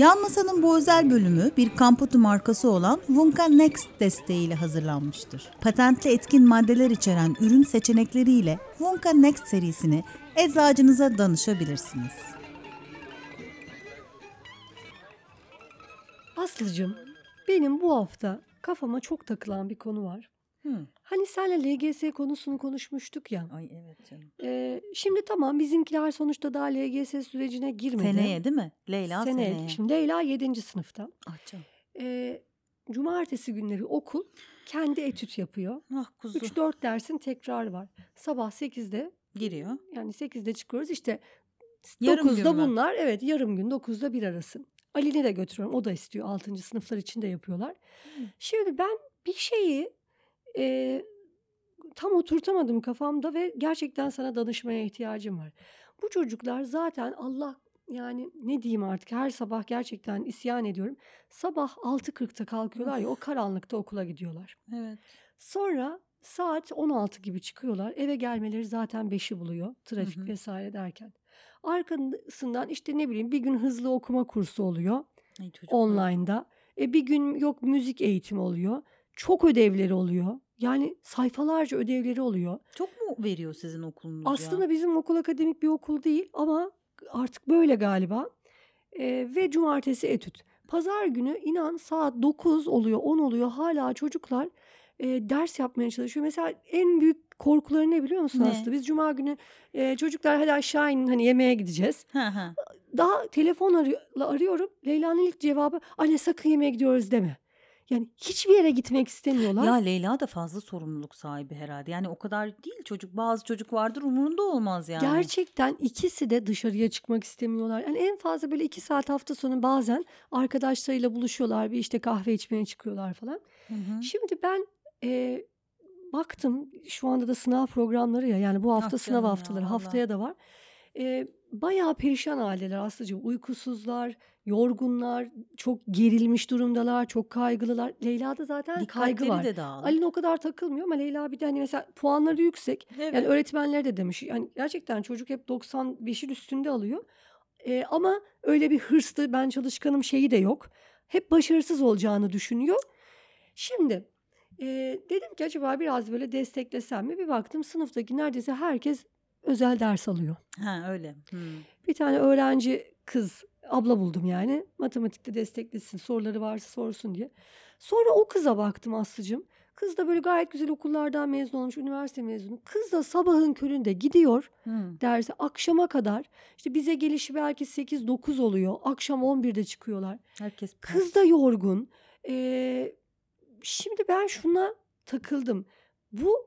Yan Masa'nın bu özel bölümü bir kamputu markası olan Vunka Next desteğiyle hazırlanmıştır. Patentli etkin maddeler içeren ürün seçenekleriyle Vunka Next serisini eczacınıza danışabilirsiniz. Aslıcığım, benim bu hafta kafama çok takılan bir konu var. Hı. Hani senle LGS konusunu konuşmuştuk ya. Ay evet canım. Ee, şimdi tamam bizimkiler sonuçta daha LGS sürecine girmedi. Seneye değil mi? Leyla Seneye. seneye. Şimdi Leyla 7. sınıfta. Ah canım. Ee, cumartesi günleri okul kendi etüt yapıyor. Ah kuzu. 3-4 dersin tekrar var. Sabah 8'de Giriyor. yani 8'de çıkıyoruz işte Yarım gün 9'da mü? bunlar evet yarım gün 9'da bir arası. Ali'ni de götürüyorum o da istiyor 6. sınıflar için de yapıyorlar. Şimdi ben bir şeyi e, tam oturtamadım kafamda ve gerçekten sana danışmaya ihtiyacım var. Bu çocuklar zaten Allah yani ne diyeyim artık her sabah gerçekten isyan ediyorum. Sabah 6.40'ta kalkıyorlar ya o karanlıkta okula gidiyorlar. Evet. Sonra saat 16 gibi çıkıyorlar. Eve gelmeleri zaten 5'i buluyor. Trafik Hı hı. vesaire derken. Arkasından işte ne bileyim bir gün hızlı okuma kursu oluyor Ay çocuklar. online'da. E bir gün yok müzik eğitimi oluyor. Çok ödevleri oluyor. Yani sayfalarca ödevleri oluyor. Çok mu veriyor sizin okulunuz Aslında ya? bizim okul akademik bir okul değil ama artık böyle galiba. E, ve cumartesi etüt. Pazar günü inan saat 9 oluyor 10 oluyor hala çocuklar e, ders yapmaya çalışıyor. Mesela en büyük korkuları ne biliyor musun Ne? Aslı? Biz cuma günü e, çocuklar hadi aşağı inin hani yemeğe gideceğiz. Hı hı. Daha telefon arı- arıyorum. Leyla'nın ilk cevabı anne sakın yemeğe gidiyoruz deme. Yani hiçbir yere gitmek istemiyorlar. Ya Leyla da fazla sorumluluk sahibi herhalde. Yani o kadar değil çocuk. Bazı çocuk vardır umurunda olmaz yani. Gerçekten ikisi de dışarıya çıkmak istemiyorlar. Yani en fazla böyle iki saat hafta sonu bazen arkadaşlarıyla buluşuyorlar. Bir işte kahve içmeye çıkıyorlar falan. Hı hı. Şimdi ben e, baktım şu anda da sınav programları ya yani bu hafta Ah sınav ya, haftaları vallahi. haftaya da var. E, bayağı perişan aileler Aslıcığım uykusuzlar, yorgunlar, çok gerilmiş durumdalar, çok kaygılılar. Leyla'da zaten kaygı Dikkatleri var. de dağılır. Ali'nin o kadar takılmıyor ama Leyla bir de hani mesela puanları yüksek. Evet. Yani öğretmenler de demiş yani gerçekten çocuk hep 95'in üstünde alıyor. E, ama öyle bir hırslı ben çalışkanım şeyi de yok. Hep başarısız olacağını düşünüyor. Şimdi e, dedim ki acaba biraz böyle desteklesem mi? Bir baktım sınıftaki neredeyse herkes özel ders alıyor. Ha öyle. Hı. Bir tane öğrenci kız abla buldum yani. Matematikte desteklesin soruları varsa sorsun diye. Sonra o kıza baktım Aslı'cığım. Kız da böyle gayet güzel okullardan mezun olmuş, üniversite mezunu. Kız da sabahın köründe gidiyor Hı. derse akşama kadar. İşte bize gelişi belki 8-9 oluyor. Akşam 11'de çıkıyorlar. Herkes Kız da yorgun. Ee, şimdi ben şuna takıldım. Bu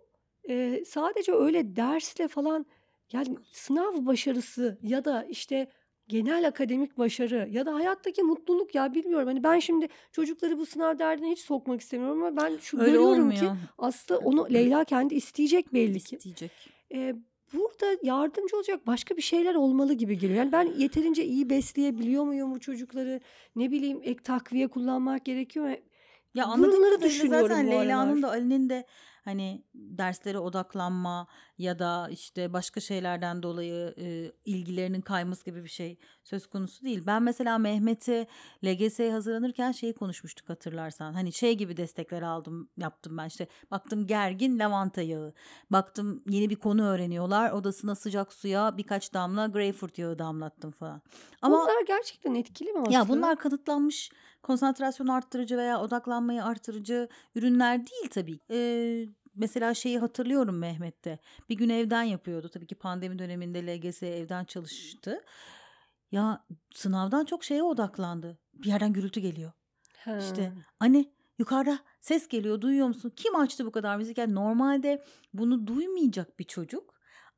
e, sadece öyle dersle falan yani sınav başarısı ya da işte genel akademik başarı ya da hayattaki mutluluk ya bilmiyorum. Hani ben şimdi çocukları bu sınav derdine hiç sokmak istemiyorum ama ben şu öyle görüyorum ki olmuyor. aslında onu Leyla kendi isteyecek belli ki. İsteyecek. Ee, burada yardımcı olacak başka bir şeyler olmalı gibi geliyor. Yani ben yeterince iyi besleyebiliyor muyum bu çocukları? Ne bileyim ek takviye kullanmak gerekiyor mu? Ya anladığım kadarıyla düşünüyorum zaten Leyla'nın da Ali'nin de hani derslere odaklanma ya da işte başka şeylerden dolayı e, ilgilerinin kayması gibi bir şey söz konusu değil. Ben mesela Mehmet'i LGS'ye hazırlanırken şeyi konuşmuştuk hatırlarsan. Hani şey gibi destekler aldım yaptım ben işte baktım gergin lavanta yağı. Baktım yeni bir konu öğreniyorlar odasına sıcak suya birkaç damla greyfurt yağı damlattım falan. Ama Bunlar gerçekten etkili mi aslında? ya bunlar kanıtlanmış konsantrasyon arttırıcı veya odaklanmayı artırıcı ürünler değil tabii. Ee, mesela şeyi hatırlıyorum Mehmet'te. Bir gün evden yapıyordu. Tabii ki pandemi döneminde LGS evden çalıştı. Ya sınavdan çok şeye odaklandı. Bir yerden gürültü geliyor. Ha. İşte anne yukarıda ses geliyor duyuyor musun? Kim açtı bu kadar müzik? Yani normalde bunu duymayacak bir çocuk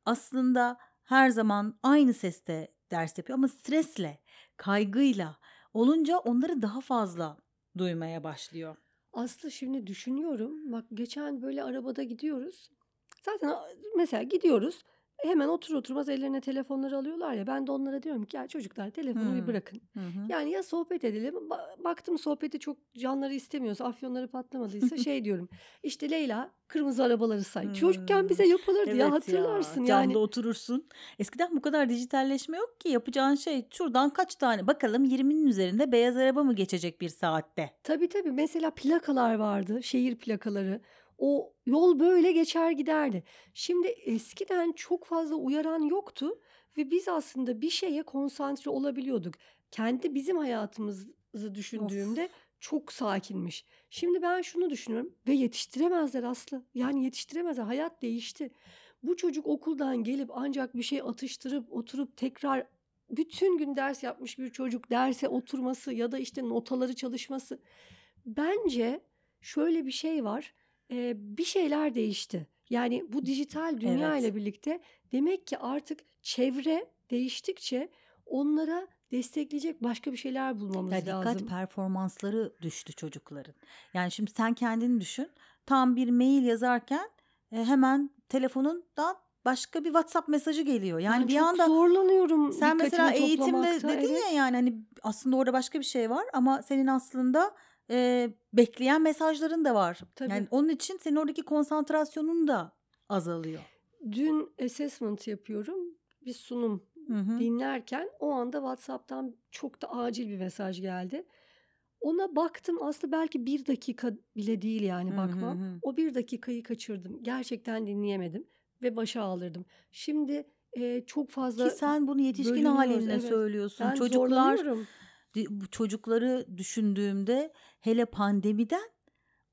aslında her zaman aynı seste ders yapıyor ama stresle, kaygıyla olunca onları daha fazla duymaya başlıyor. Aslı şimdi düşünüyorum. Bak geçen böyle arabada gidiyoruz. Zaten mesela gidiyoruz. Hemen otur oturmaz ellerine telefonları alıyorlar ya. Ben de onlara diyorum ki ya çocuklar telefonu bir Hmm. bırakın. Hı hı. Yani ya sohbet edelim. Ba- Baktım sohbeti çok canları istemiyorsa, afyonları patlamadıysa şey diyorum. İşte Leyla kırmızı arabaları say. Çocukken Hmm. bize yapılırdı Evet ya ya, hatırlarsın camda yani. oturursun. Eskiden bu kadar dijitalleşme yok ki yapacağın şey şuradan kaç tane bakalım 20'nin üzerinde beyaz araba mı geçecek bir saatte? Tabii tabii mesela plakalar vardı, şehir plakaları. O yol böyle geçer giderdi. Şimdi eskiden çok fazla uyaran yoktu ve biz aslında bir şeye konsantre olabiliyorduk. Kendi bizim hayatımızı düşündüğümde çok sakinmiş. Şimdi ben şunu düşünüyorum ve yetiştiremezler Aslı. Yani yetiştiremezler. Hayat değişti. Bu çocuk okuldan gelip ancak bir şey atıştırıp oturup tekrar bütün gün ders yapmış bir çocuk derse oturması ya da işte notaları çalışması. Bence şöyle bir şey var. E, bir şeyler değişti. Yani bu dijital dünya Evet. ile birlikte demek ki artık çevre değiştikçe onlara destekleyecek başka bir şeyler bulmamız Ya dikkat lazım. performansları düştü çocukların. Yani şimdi sen kendini düşün. Tam bir mail yazarken e, hemen telefonundan başka bir WhatsApp mesajı geliyor. Yani Ben bir anda zorlanıyorum sen mesela eğitimde dedin evet. ya yani hani aslında orada başka bir şey var ama senin aslında e, bekleyen mesajların da var. Tabii. Yani onun için senin oradaki konsantrasyonun da azalıyor. Dün assessment yapıyorum. Bir sunum Hı hı. dinlerken o anda WhatsApp'tan çok da acil bir mesaj geldi. Ona baktım aslında belki bir dakika bile değil yani Hı hı bakmam. hı. O bir dakikayı kaçırdım. Gerçekten dinleyemedim ve başa ağlardım. Şimdi e, çok fazla Ki sen bunu yetişkin halinle evet. söylüyorsun. ben Çocuklar bu çocukları düşündüğümde hele pandemiden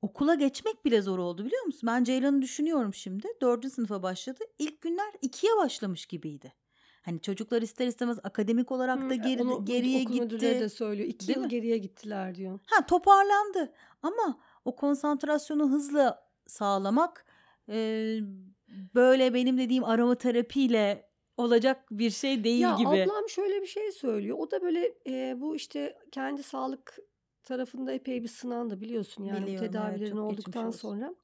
okula geçmek bile zor oldu biliyor musun? Ben Ceylan'ı düşünüyorum şimdi. Dördüncü sınıfa başladı. İlk günler ikiye başlamış gibiydi. Hani çocuklar ister istemez akademik olarak da Hı, geri, onu geriye okul gitti. de söylüyor. İki Değil yıl mi? geriye gittiler diyor. Ha toparlandı ama o konsantrasyonu hızla sağlamak e, böyle benim dediğim aromaterapiyle olacak bir şey değil Ya gibi. ablam şöyle bir şey söylüyor. O da böyle e, bu işte kendi sağlık tarafında epey bir sınandı biliyorsun yani Biliyorum, evet, tedavilerin geçmiş olduktan sonra.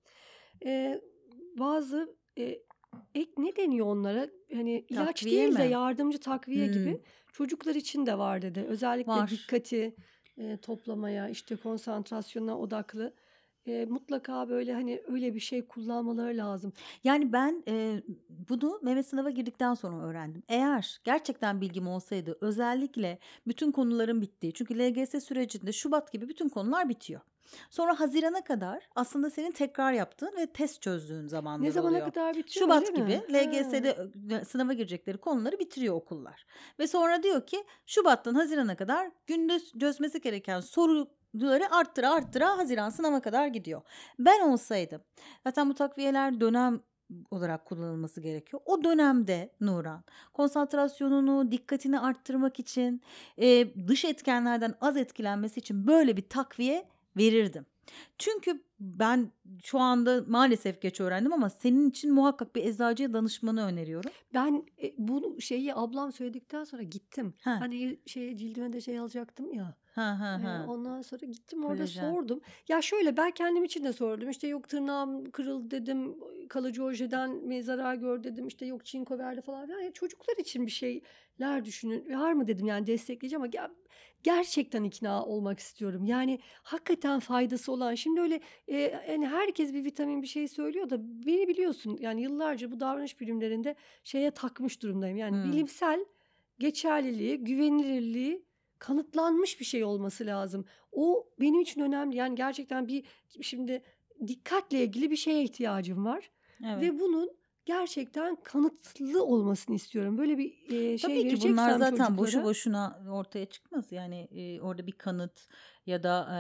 E, bazı e, ek ne deniyor onlara? Hani ilaç Takviye değil de mi? yardımcı takviye Hmm. gibi çocuklar için de var dedi. Özellikle Var. dikkati e, toplamaya, işte konsantrasyona odaklı. E, mutlaka böyle hani öyle bir şey kullanmaları lazım. Yani ben e, bunu Mehmet sınava girdikten sonra öğrendim. Eğer gerçekten bilgim olsaydı özellikle bütün konuların bittiği çünkü LGS sürecinde Şubat gibi bütün konular bitiyor. Sonra Haziran'a kadar aslında senin tekrar yaptığın ve test çözdüğün zamanlar Ne zamana oluyor. kadar bitiyor Şubat öyle mi? gibi Ha. LGS'de ö- sınava girecekleri konuları bitiriyor okullar. Ve sonra diyor ki Şubat'tan Haziran'a kadar günde çözmesi gereken soruları arttıra arttıra Haziran sınava kadar gidiyor. Ben olsaydım zaten bu takviyeler dönem olarak kullanılması gerekiyor. O dönemde Nuran konsantrasyonunu, dikkatini arttırmak için, e, dış etkenlerden az etkilenmesi için böyle bir takviye verirdim. Çünkü ben şu anda maalesef geç öğrendim ama senin için muhakkak bir eczacıya danışmanı öneriyorum. Ben e, bu şeyi ablam söyledikten sonra gittim. Ha. Hani şey cildime de şey alacaktım ya. Ha ha E, ha. ondan sonra gittim orada Kolajen. sordum. Ya şöyle ben kendim için de sordum. İşte yok tırnağım kırıldı dedim. Kalıcı ojeden mi zarar gör dedim. İşte yok çinko verdi falan. filan. Ya çocuklar için bir şeyler düşünün. Var mı dedim yani destekleyeceğim ama ya, gerçekten ikna olmak istiyorum. Yani hakikaten faydası olan. Şimdi öyle e, yani herkes bir vitamin bir şey söylüyor da beni biliyorsun. Yani yıllarca bu davranış bilimlerinde şeye takmış durumdayım. Yani Hmm. bilimsel geçerliliği, güvenilirliği kanıtlanmış bir şey olması lazım. O benim için önemli. Yani gerçekten bir şimdi dikkatle ilgili bir şeye ihtiyacım var Evet. ve bunun gerçekten kanıtlı olmasını istiyorum. Böyle bir e, şey Tabii ki bunlar zaten boşu çocuklara- boşuna ortaya çıkmaz. Yani e, orada bir kanıt ya da e,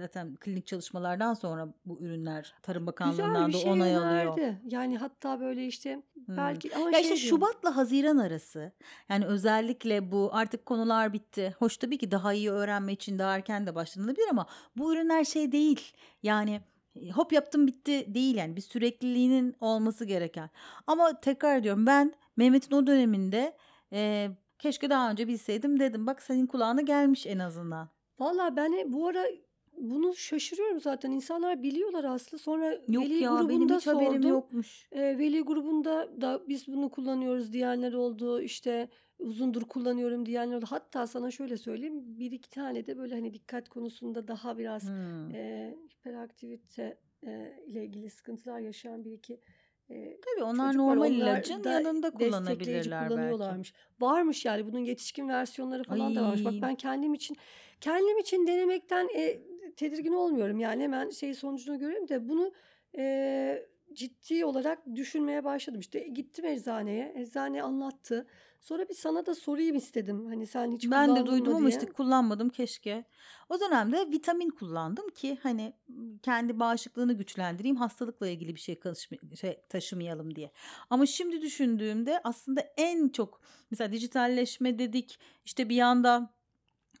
zaten klinik çalışmalardan sonra bu ürünler Tarım Bakanlığı'ndan da şey onay alıyor. önerdi. Yani hatta böyle işte Hmm. belki ama Ya şey işte Şubat'la Haziran arası yani özellikle bu artık konular bitti. Hoş tabii ki daha iyi öğrenme için daha erken de başlanabilir ama bu ürünler şey değil. Yani hop yaptım bitti değil yani bir sürekliliğinin olması gereken. Ama tekrar ediyorum ben Mehmet'in o döneminde e, keşke daha önce bilseydim dedim. Bak senin kulağına gelmiş en azından. Valla ben e- bu ara bunu şaşırıyorum zaten. İnsanlar biliyorlar aslında. Sonra Yok veli ya benim grubunda hiç haberim sordum. yokmuş. Eee, veli grubunda da biz bunu kullanıyoruz diyenler oldu. İşte uzundur kullanıyorum diyenler oldu. Hatta sana şöyle söyleyeyim. Bir iki tane de böyle hani dikkat konusunda daha biraz Hmm. eee hiperaktivite eee, ile ilgili sıkıntılar yaşayan bir iki eee, Tabii onlar çocuk var. normal Onlar ilacın da yanında kullanabilirler belki. kullanıyorlarmış. Varmış yani bunun yetişkin versiyonları falan da varmış. Bak Ay. ben kendim için kendim için denemekten e, tedirgin olmuyorum. Yani hemen şey sonucunu görüyorum da bunu e, ciddi olarak düşünmeye başladım. İşte gittim eczaneye. Eczane anlattı. Sonra bir sana da sorayım istedim. Hani sen hiç Ben de duydum ama işte kullanmadım keşke. O dönemde vitamin kullandım ki hani kendi bağışıklığını güçlendireyim, hastalıkla ilgili bir şey, şey taşımayalım diye. Ama şimdi düşündüğümde aslında en çok mesela dijitalleşme dedik, işte bir yanda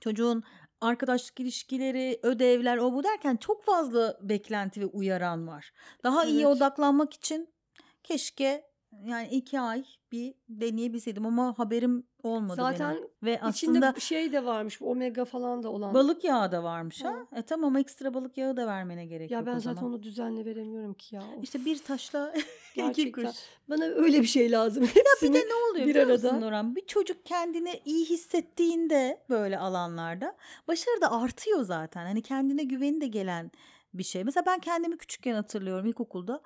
çocuğun arkadaşlık ilişkileri, ödevler, o bu derken çok fazla beklenti ve uyaran var. Daha iyi Evet. odaklanmak için keşke yani iki ay bir deneyebilseydim ama haberim olmadı Zaten benim. Ve içinde aslında şey de varmış. Omega falan da olan. balık yağı da varmış ha. Ha. E tamam ekstra balık yağı da vermene gerek Ya yok ben o zaten zaman. onu düzenli veremiyorum ki ya. Of, İşte bir taşla iki kuş. Bana öyle bir şey lazım. Bir de Hepsini ne oluyor bir biliyor musun arada. Nurhan? Bir çocuk kendini iyi hissettiğinde böyle alanlarda başarı da artıyor zaten. Hani kendine güveni de gelen bir şey. Mesela ben kendimi küçükken hatırlıyorum ilkokulda.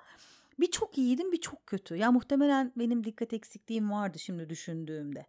Bir çok iyiydim bir çok kötü. Ya muhtemelen benim dikkat eksikliğim vardı şimdi düşündüğümde.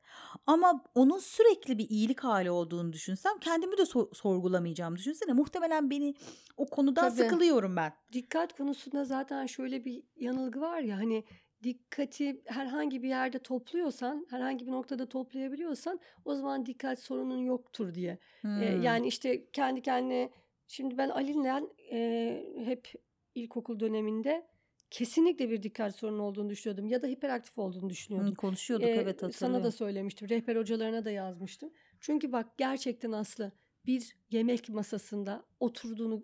Ama onun sürekli bir iyilik hali olduğunu düşünsem kendimi de so- sorgulamayacağım. Düşünsene muhtemelen beni o konudan Tabii. sıkılıyorum ben. Dikkat konusunda zaten şöyle bir yanılgı var ya hani dikkati herhangi bir yerde topluyorsan, herhangi bir noktada toplayabiliyorsan o zaman dikkat sorunun yoktur diye. Ee, Hmm. yani işte kendi kendine şimdi ben Ali'yle e, hep ilkokul döneminde kesinlikle bir dikkat sorunu olduğunu düşünüyordum ya da hiperaktif olduğunu Hı, düşünüyordum. konuşuyorduk Ee, evet sana da hatırlıyorum. söylemiştim. Rehber hocalarına da yazmıştım. Çünkü bak gerçekten Aslı bir yemek masasında oturduğunu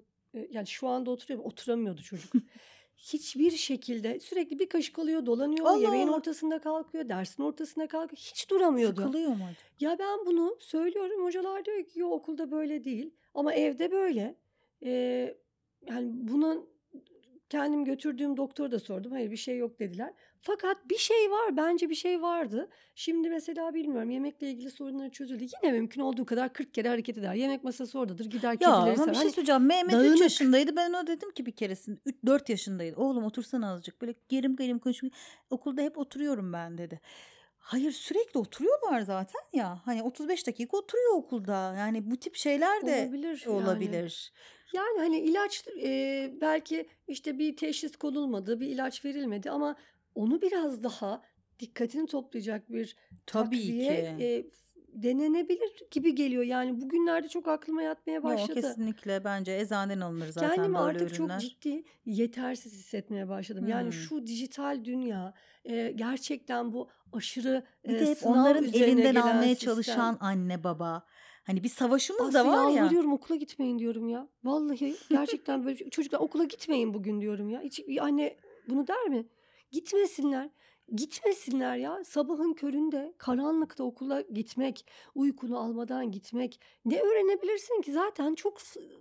yani şu anda oturuyor oturamıyordu çocuk. Hiçbir şekilde sürekli bir kaşık alıyor, dolanıyor, Allah yemeğin Allah. ortasında kalkıyor, dersin ortasında kalkıyor. Hiç duramıyordu. Sıkılıyor mu? Ya ben bunu söylüyorum. Hocalar diyor ki okulda böyle değil. Ama evde böyle. Ee, yani bunun kendim götürdüğüm doktora da sordum. Hayır bir şey yok dediler. Fakat bir şey var. Bence bir şey vardı. Şimdi mesela bilmiyorum yemekle ilgili sorunları çözüldü. Yine mümkün olduğu kadar 40 kere hareket eder. Yemek masası oradadır. Gider Ya kedileri sever. bir şey Hani söyleyeceğim. Mehmet 3 dağınık. yaşındaydı. Ben ona dedim ki bir keresinde 4 yaşındaydı. Oğlum otursana azıcık. Böyle gerim gerim konuşuyor. Okulda hep oturuyorum ben dedi. Hayır sürekli oturuyorlar zaten ya. Hani 35 dakika oturuyor okulda. Yani bu tip şeyler de olabilir olabilir. Yani hani ilaç e, belki işte bir teşhis konulmadı, bir ilaç verilmedi ama onu biraz daha dikkatini toplayacak bir Tabii takviye ki. e, denenebilir gibi geliyor. Yani bugünlerde çok aklıma yatmaya Yok başladı. kesinlikle bence eczaneden alınır zaten Kendimi böyle artık çok ürünler. ciddi yetersiz hissetmeye başladım. Yani Hmm. şu dijital dünya e, gerçekten bu aşırı Bir e, de hep onların elinden almaya sistem. çalışan anne baba. Hani bir savaşımız da Aslı var ya. yalvarıyorum okula gitmeyin diyorum ya. Vallahi gerçekten böyle çocuklar okula gitmeyin bugün diyorum ya. Hiç anne bunu der mi? Gitmesinler. Gitmesinler ya. Sabahın köründe karanlıkta okula gitmek, uykunu almadan gitmek. Ne öğrenebilirsin ki? Zaten çok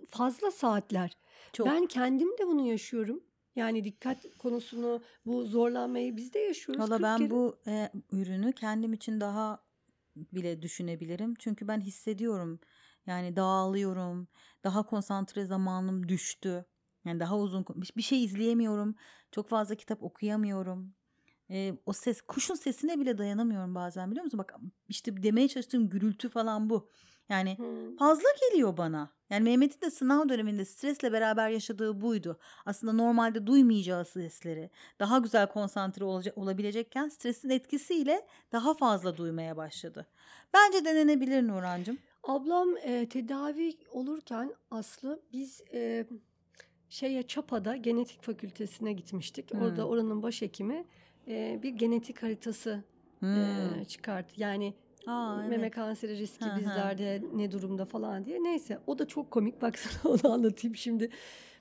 fazla saatler. Çok. Ben kendim de bunu yaşıyorum. Yani dikkat konusunu, bu zorlanmayı biz de yaşıyoruz. Valla 40 ben kere. bu e, ürünü kendim için daha bile düşünebilirim. Çünkü ben hissediyorum. Yani dağılıyorum. Daha konsantre zamanım düştü. Yani daha uzun bir- şey izleyemiyorum. Çok fazla kitap okuyamıyorum. E, o ses kuşun sesine bile dayanamıyorum bazen biliyor musun? Bak işte demeye çalıştığım gürültü falan bu. Yani Hmm. fazla geliyor bana. Yani Mehmet'in de sınav döneminde stresle beraber yaşadığı buydu. Aslında normalde duymayacağı sesleri daha güzel konsantre olaca- olabilecekken stresin etkisiyle daha fazla duymaya başladı. Bence denenebilir Nurhancığım. Ablam e, tedavi olurken Aslı biz e, şeye Çapa'da genetik fakültesine gitmiştik. Orada Hmm. oranın başhekimi e, bir genetik haritası e, Hmm. çıkarttı. Yani Aa, meme evet. kanseri riski Hı hı. bizlerde ne durumda falan diye. Neyse o da çok komik. Bak sana onu anlatayım şimdi.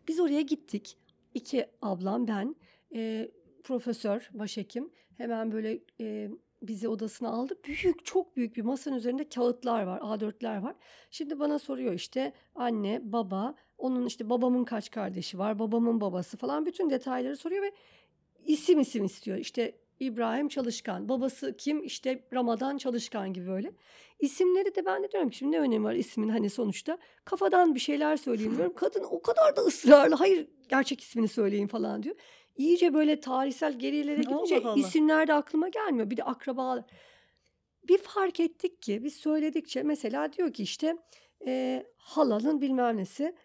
Biz oraya gittik. İki ablam ben. E, profesör, başhekim. Hemen böyle e, bizi odasına aldı. Büyük çok büyük bir masanın üzerinde kağıtlar var A4'ler var. Şimdi bana soruyor işte anne baba onun işte babamın kaç kardeşi var babamın babası falan bütün detayları soruyor ve isim isim istiyor. İşte İbrahim Çalışkan babası kim işte Ramazan Çalışkan gibi böyle. İsimleri de ben de diyorum ki şimdi ne önemi var ismin hani sonuçta kafadan bir şeyler söyleyeyim diyorum. Kadın o kadar da ısrarlı hayır gerçek ismini söyleyin falan diyor. İyice böyle tarihsel gerilere gidince Allah Allah. isimler de aklıma gelmiyor. Bir de akraba. Bir fark ettik ki biz söyledikçe mesela diyor ki işte e, halanın bilmem nesi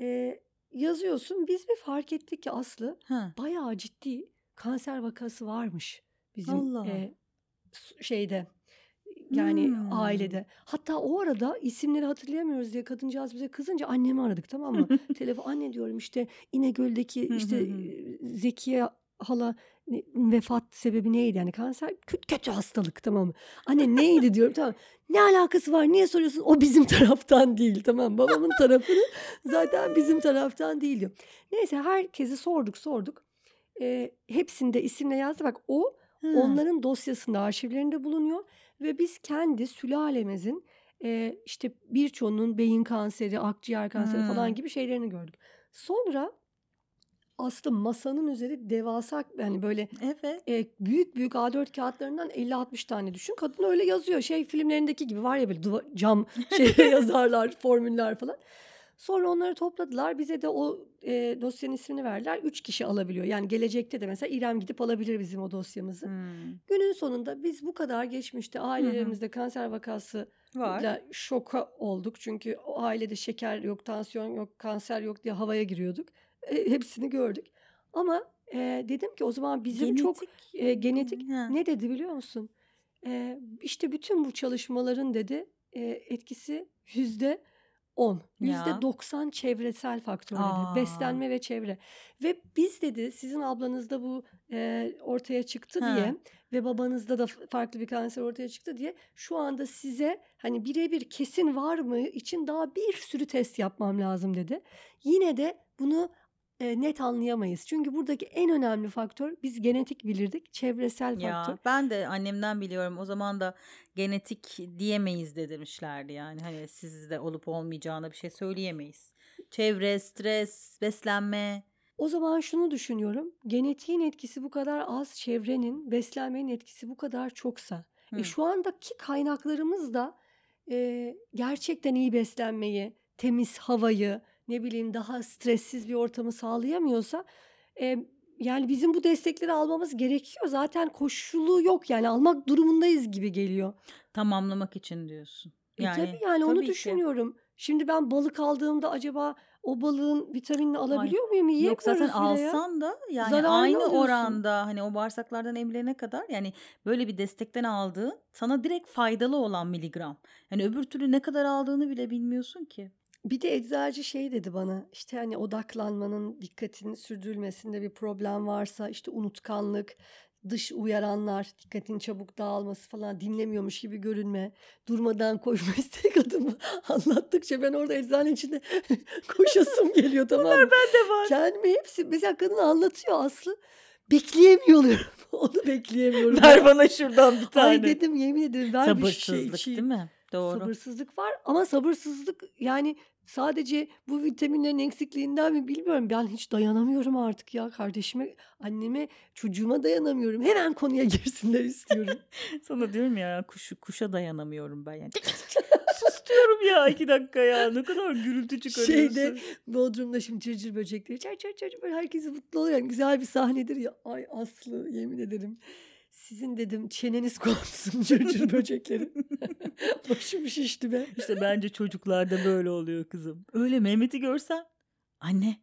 e, yazıyorsun. Biz bir fark ettik ki Aslı Ha. bayağı ciddi kanser vakası varmış bizim Allah. e, şeyde yani Hmm. ailede. Hatta o arada isimleri hatırlayamıyoruz diye kadıncağız bize kızınca annemi aradık tamam mı? Telefon anne diyorum işte İnegöl'deki işte Zekiye hala vefat sebebi neydi yani kanser kötü, kötü hastalık tamam mı? Anne neydi diyorum tamam. Ne alakası var niye soruyorsun? O bizim taraftan değil tamam babamın tarafını zaten bizim taraftan değil diyor. Neyse herkesi sorduk sorduk. E, hepsinde isimle yazdı bak o Ha. Onların dosyasında, arşivlerinde bulunuyor ve biz kendi sülalemizin e, işte birçoğunun beyin kanseri, akciğer kanseri falan Hmm. gibi şeylerini gördük. Sonra aslında masanın üzeri devasa yani böyle Evet. e, büyük büyük A4 kağıtlarından 50-60 tane düşün. Kadın öyle yazıyor. Şey filmlerindeki gibi var ya böyle duva- cam şey yazarlar, formüller falan. Sonra onları topladılar. Bize de o e, dosyanın ismini verdiler. Üç kişi alabiliyor. Yani gelecekte de mesela İrem gidip alabilir bizim o dosyamızı. Hmm. Günün sonunda biz bu kadar geçmişte ailelerimizde kanser vakası Var. şoka olduk. Çünkü o ailede şeker yok, tansiyon yok, kanser yok diye havaya giriyorduk. E, hepsini gördük. Ama e, dedim ki o zaman bizim çok Genetik. e, genetik Ha. ne dedi biliyor musun? E, işte bütün bu çalışmaların dedi e, etkisi yüzde 10, yüzde Ya. 90 çevresel faktör dedi. Aa. Beslenme ve çevre. Ve biz dedi sizin ablanızda bu e, ortaya çıktı Ha. diye ve babanızda da farklı bir kanser ortaya çıktı diye şu anda size hani birebir kesin var mı için daha bir sürü test yapmam lazım dedi. Yine de bunu e, net anlayamayız. Çünkü buradaki en önemli faktör biz genetik bilirdik, çevresel Ya faktör. ben de annemden biliyorum o zaman da genetik diyemeyiz de demişlerdi yani hani sizde olup olmayacağına bir şey söyleyemeyiz. Çevre, stres, beslenme. O zaman şunu düşünüyorum. Genetiğin etkisi bu kadar az, çevrenin, beslenmenin etkisi bu kadar çoksa. E Hı. şu andaki kaynaklarımız da e, gerçekten iyi beslenmeyi, temiz havayı, ne bileyim daha stressiz bir ortamı sağlayamıyorsa e, yani bizim bu destekleri almamız gerekiyor. Zaten koşulu yok yani almak durumundayız gibi geliyor. Tamamlamak için diyorsun. E Yani tabii yani onu tabii ki. düşünüyorum. Şimdi ben balık aldığımda acaba o balığın vitaminini alabiliyor muyum? Yok Yiyemiyoruz zaten bile ya. alsan da yani Zararını aynı alıyorsun. oranda hani o bağırsaklardan emilene kadar yani böyle bir destekten aldığın sana direkt faydalı olan miligram. Yani öbür türlü ne kadar aldığını bile bilmiyorsun ki. Bir de eczacı şey dedi bana işte hani odaklanmanın dikkatini sürdürülmesinde bir problem varsa işte unutkanlık, dış uyaranlar, dikkatin çabuk dağılması falan dinlemiyormuş gibi görünme, durmadan koşma istek adımı anlattıkça ben orada eczane içinde koşasım geliyor tamam mı? Ben de var. Kendimi hepsi mesela kadın anlatıyor Aslı bekleyemiyorum onu bekleyemiyorum. Ver bana şuradan bir Ay tane. dedim yemin ederim ver bir şey Sabırsızlık içeyim. değil mi? Doğru. Sabırsızlık var ama sabırsızlık yani sadece bu vitaminlerin eksikliğinden mi bilmiyorum. Ben hiç dayanamıyorum artık ya kardeşime, anneme, çocuğuma dayanamıyorum. Hemen konuya girsinler istiyorum. Sana diyorum ya kuş, kuşa dayanamıyorum ben yani. Sus diyorum ya iki dakika ya ne kadar gürültü çıkarıyorsun. Şeyde Bodrum'da şimdi cırcır böcekleri çar çar çar böyle herkes mutlu oluyor. Yani güzel bir sahnedir ya. Ay Aslı yemin ederim. Sizin dedim çeneniz kopsun cırcır böcekleri. Başım şişti be. İşte bence çocuklarda böyle oluyor kızım. Öyle Mehmet'i görsen anne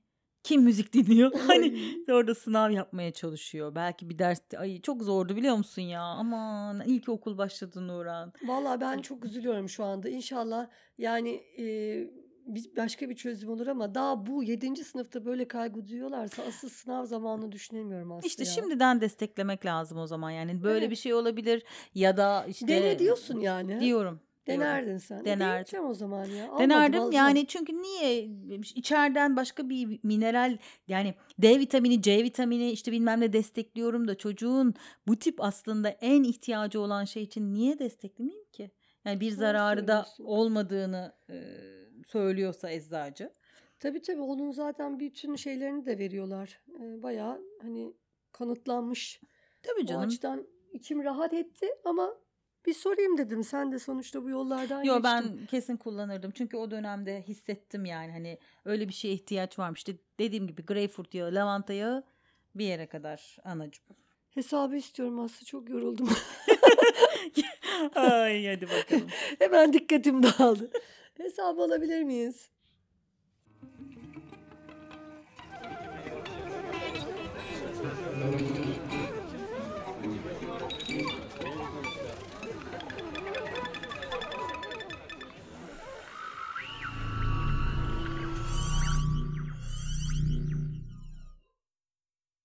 kim müzik dinliyor? Hani orada sınav yapmaya çalışıyor. Belki bir derste ay çok zordu biliyor musun ya? Aman ilk okul başladı Nuran. Vallahi ben çok üzülüyorum şu anda. İnşallah yani e, bir başka bir çözüm olur ama daha bu 7. sınıfta böyle kaygı duyuyorlarsa asıl sınav zamanını düşünemiyorum aslında. İşte ya. şimdiden desteklemek lazım o zaman. Yani böyle Evet. bir şey olabilir ya da işte Dene diyorsun yani. Diyorum. Denerdin sen. Denerdim. o zaman ya. Almadım, Denerdim alacağım. yani çünkü niye içeriden başka bir mineral yani D vitamini, C vitamini işte bilmem ne destekliyorum da çocuğun bu tip aslında en ihtiyacı olan şey için niye desteklemeyeyim ki? Yani bir zararı da olmadığını e, söylüyorsa eczacı. Tabii tabii onun zaten bütün şeylerini de veriyorlar. Ee, bayağı hani kanıtlanmış. Tabii O canım. açıdan içim rahat etti ama bir sorayım dedim. Sen de sonuçta bu yollardan Yo geçtin. ben kesin kullanırdım. Çünkü o dönemde hissettim yani hani öyle bir şeye ihtiyaç varmış. İşte dediğim gibi greyfurt yağı, lavanta yağı bir yere kadar anacığım. Hesabı istiyorum aslında çok yoruldum. Ay hadi bakalım. Hemen dikkatim dağıldı. Hesabı alabilir miyiz?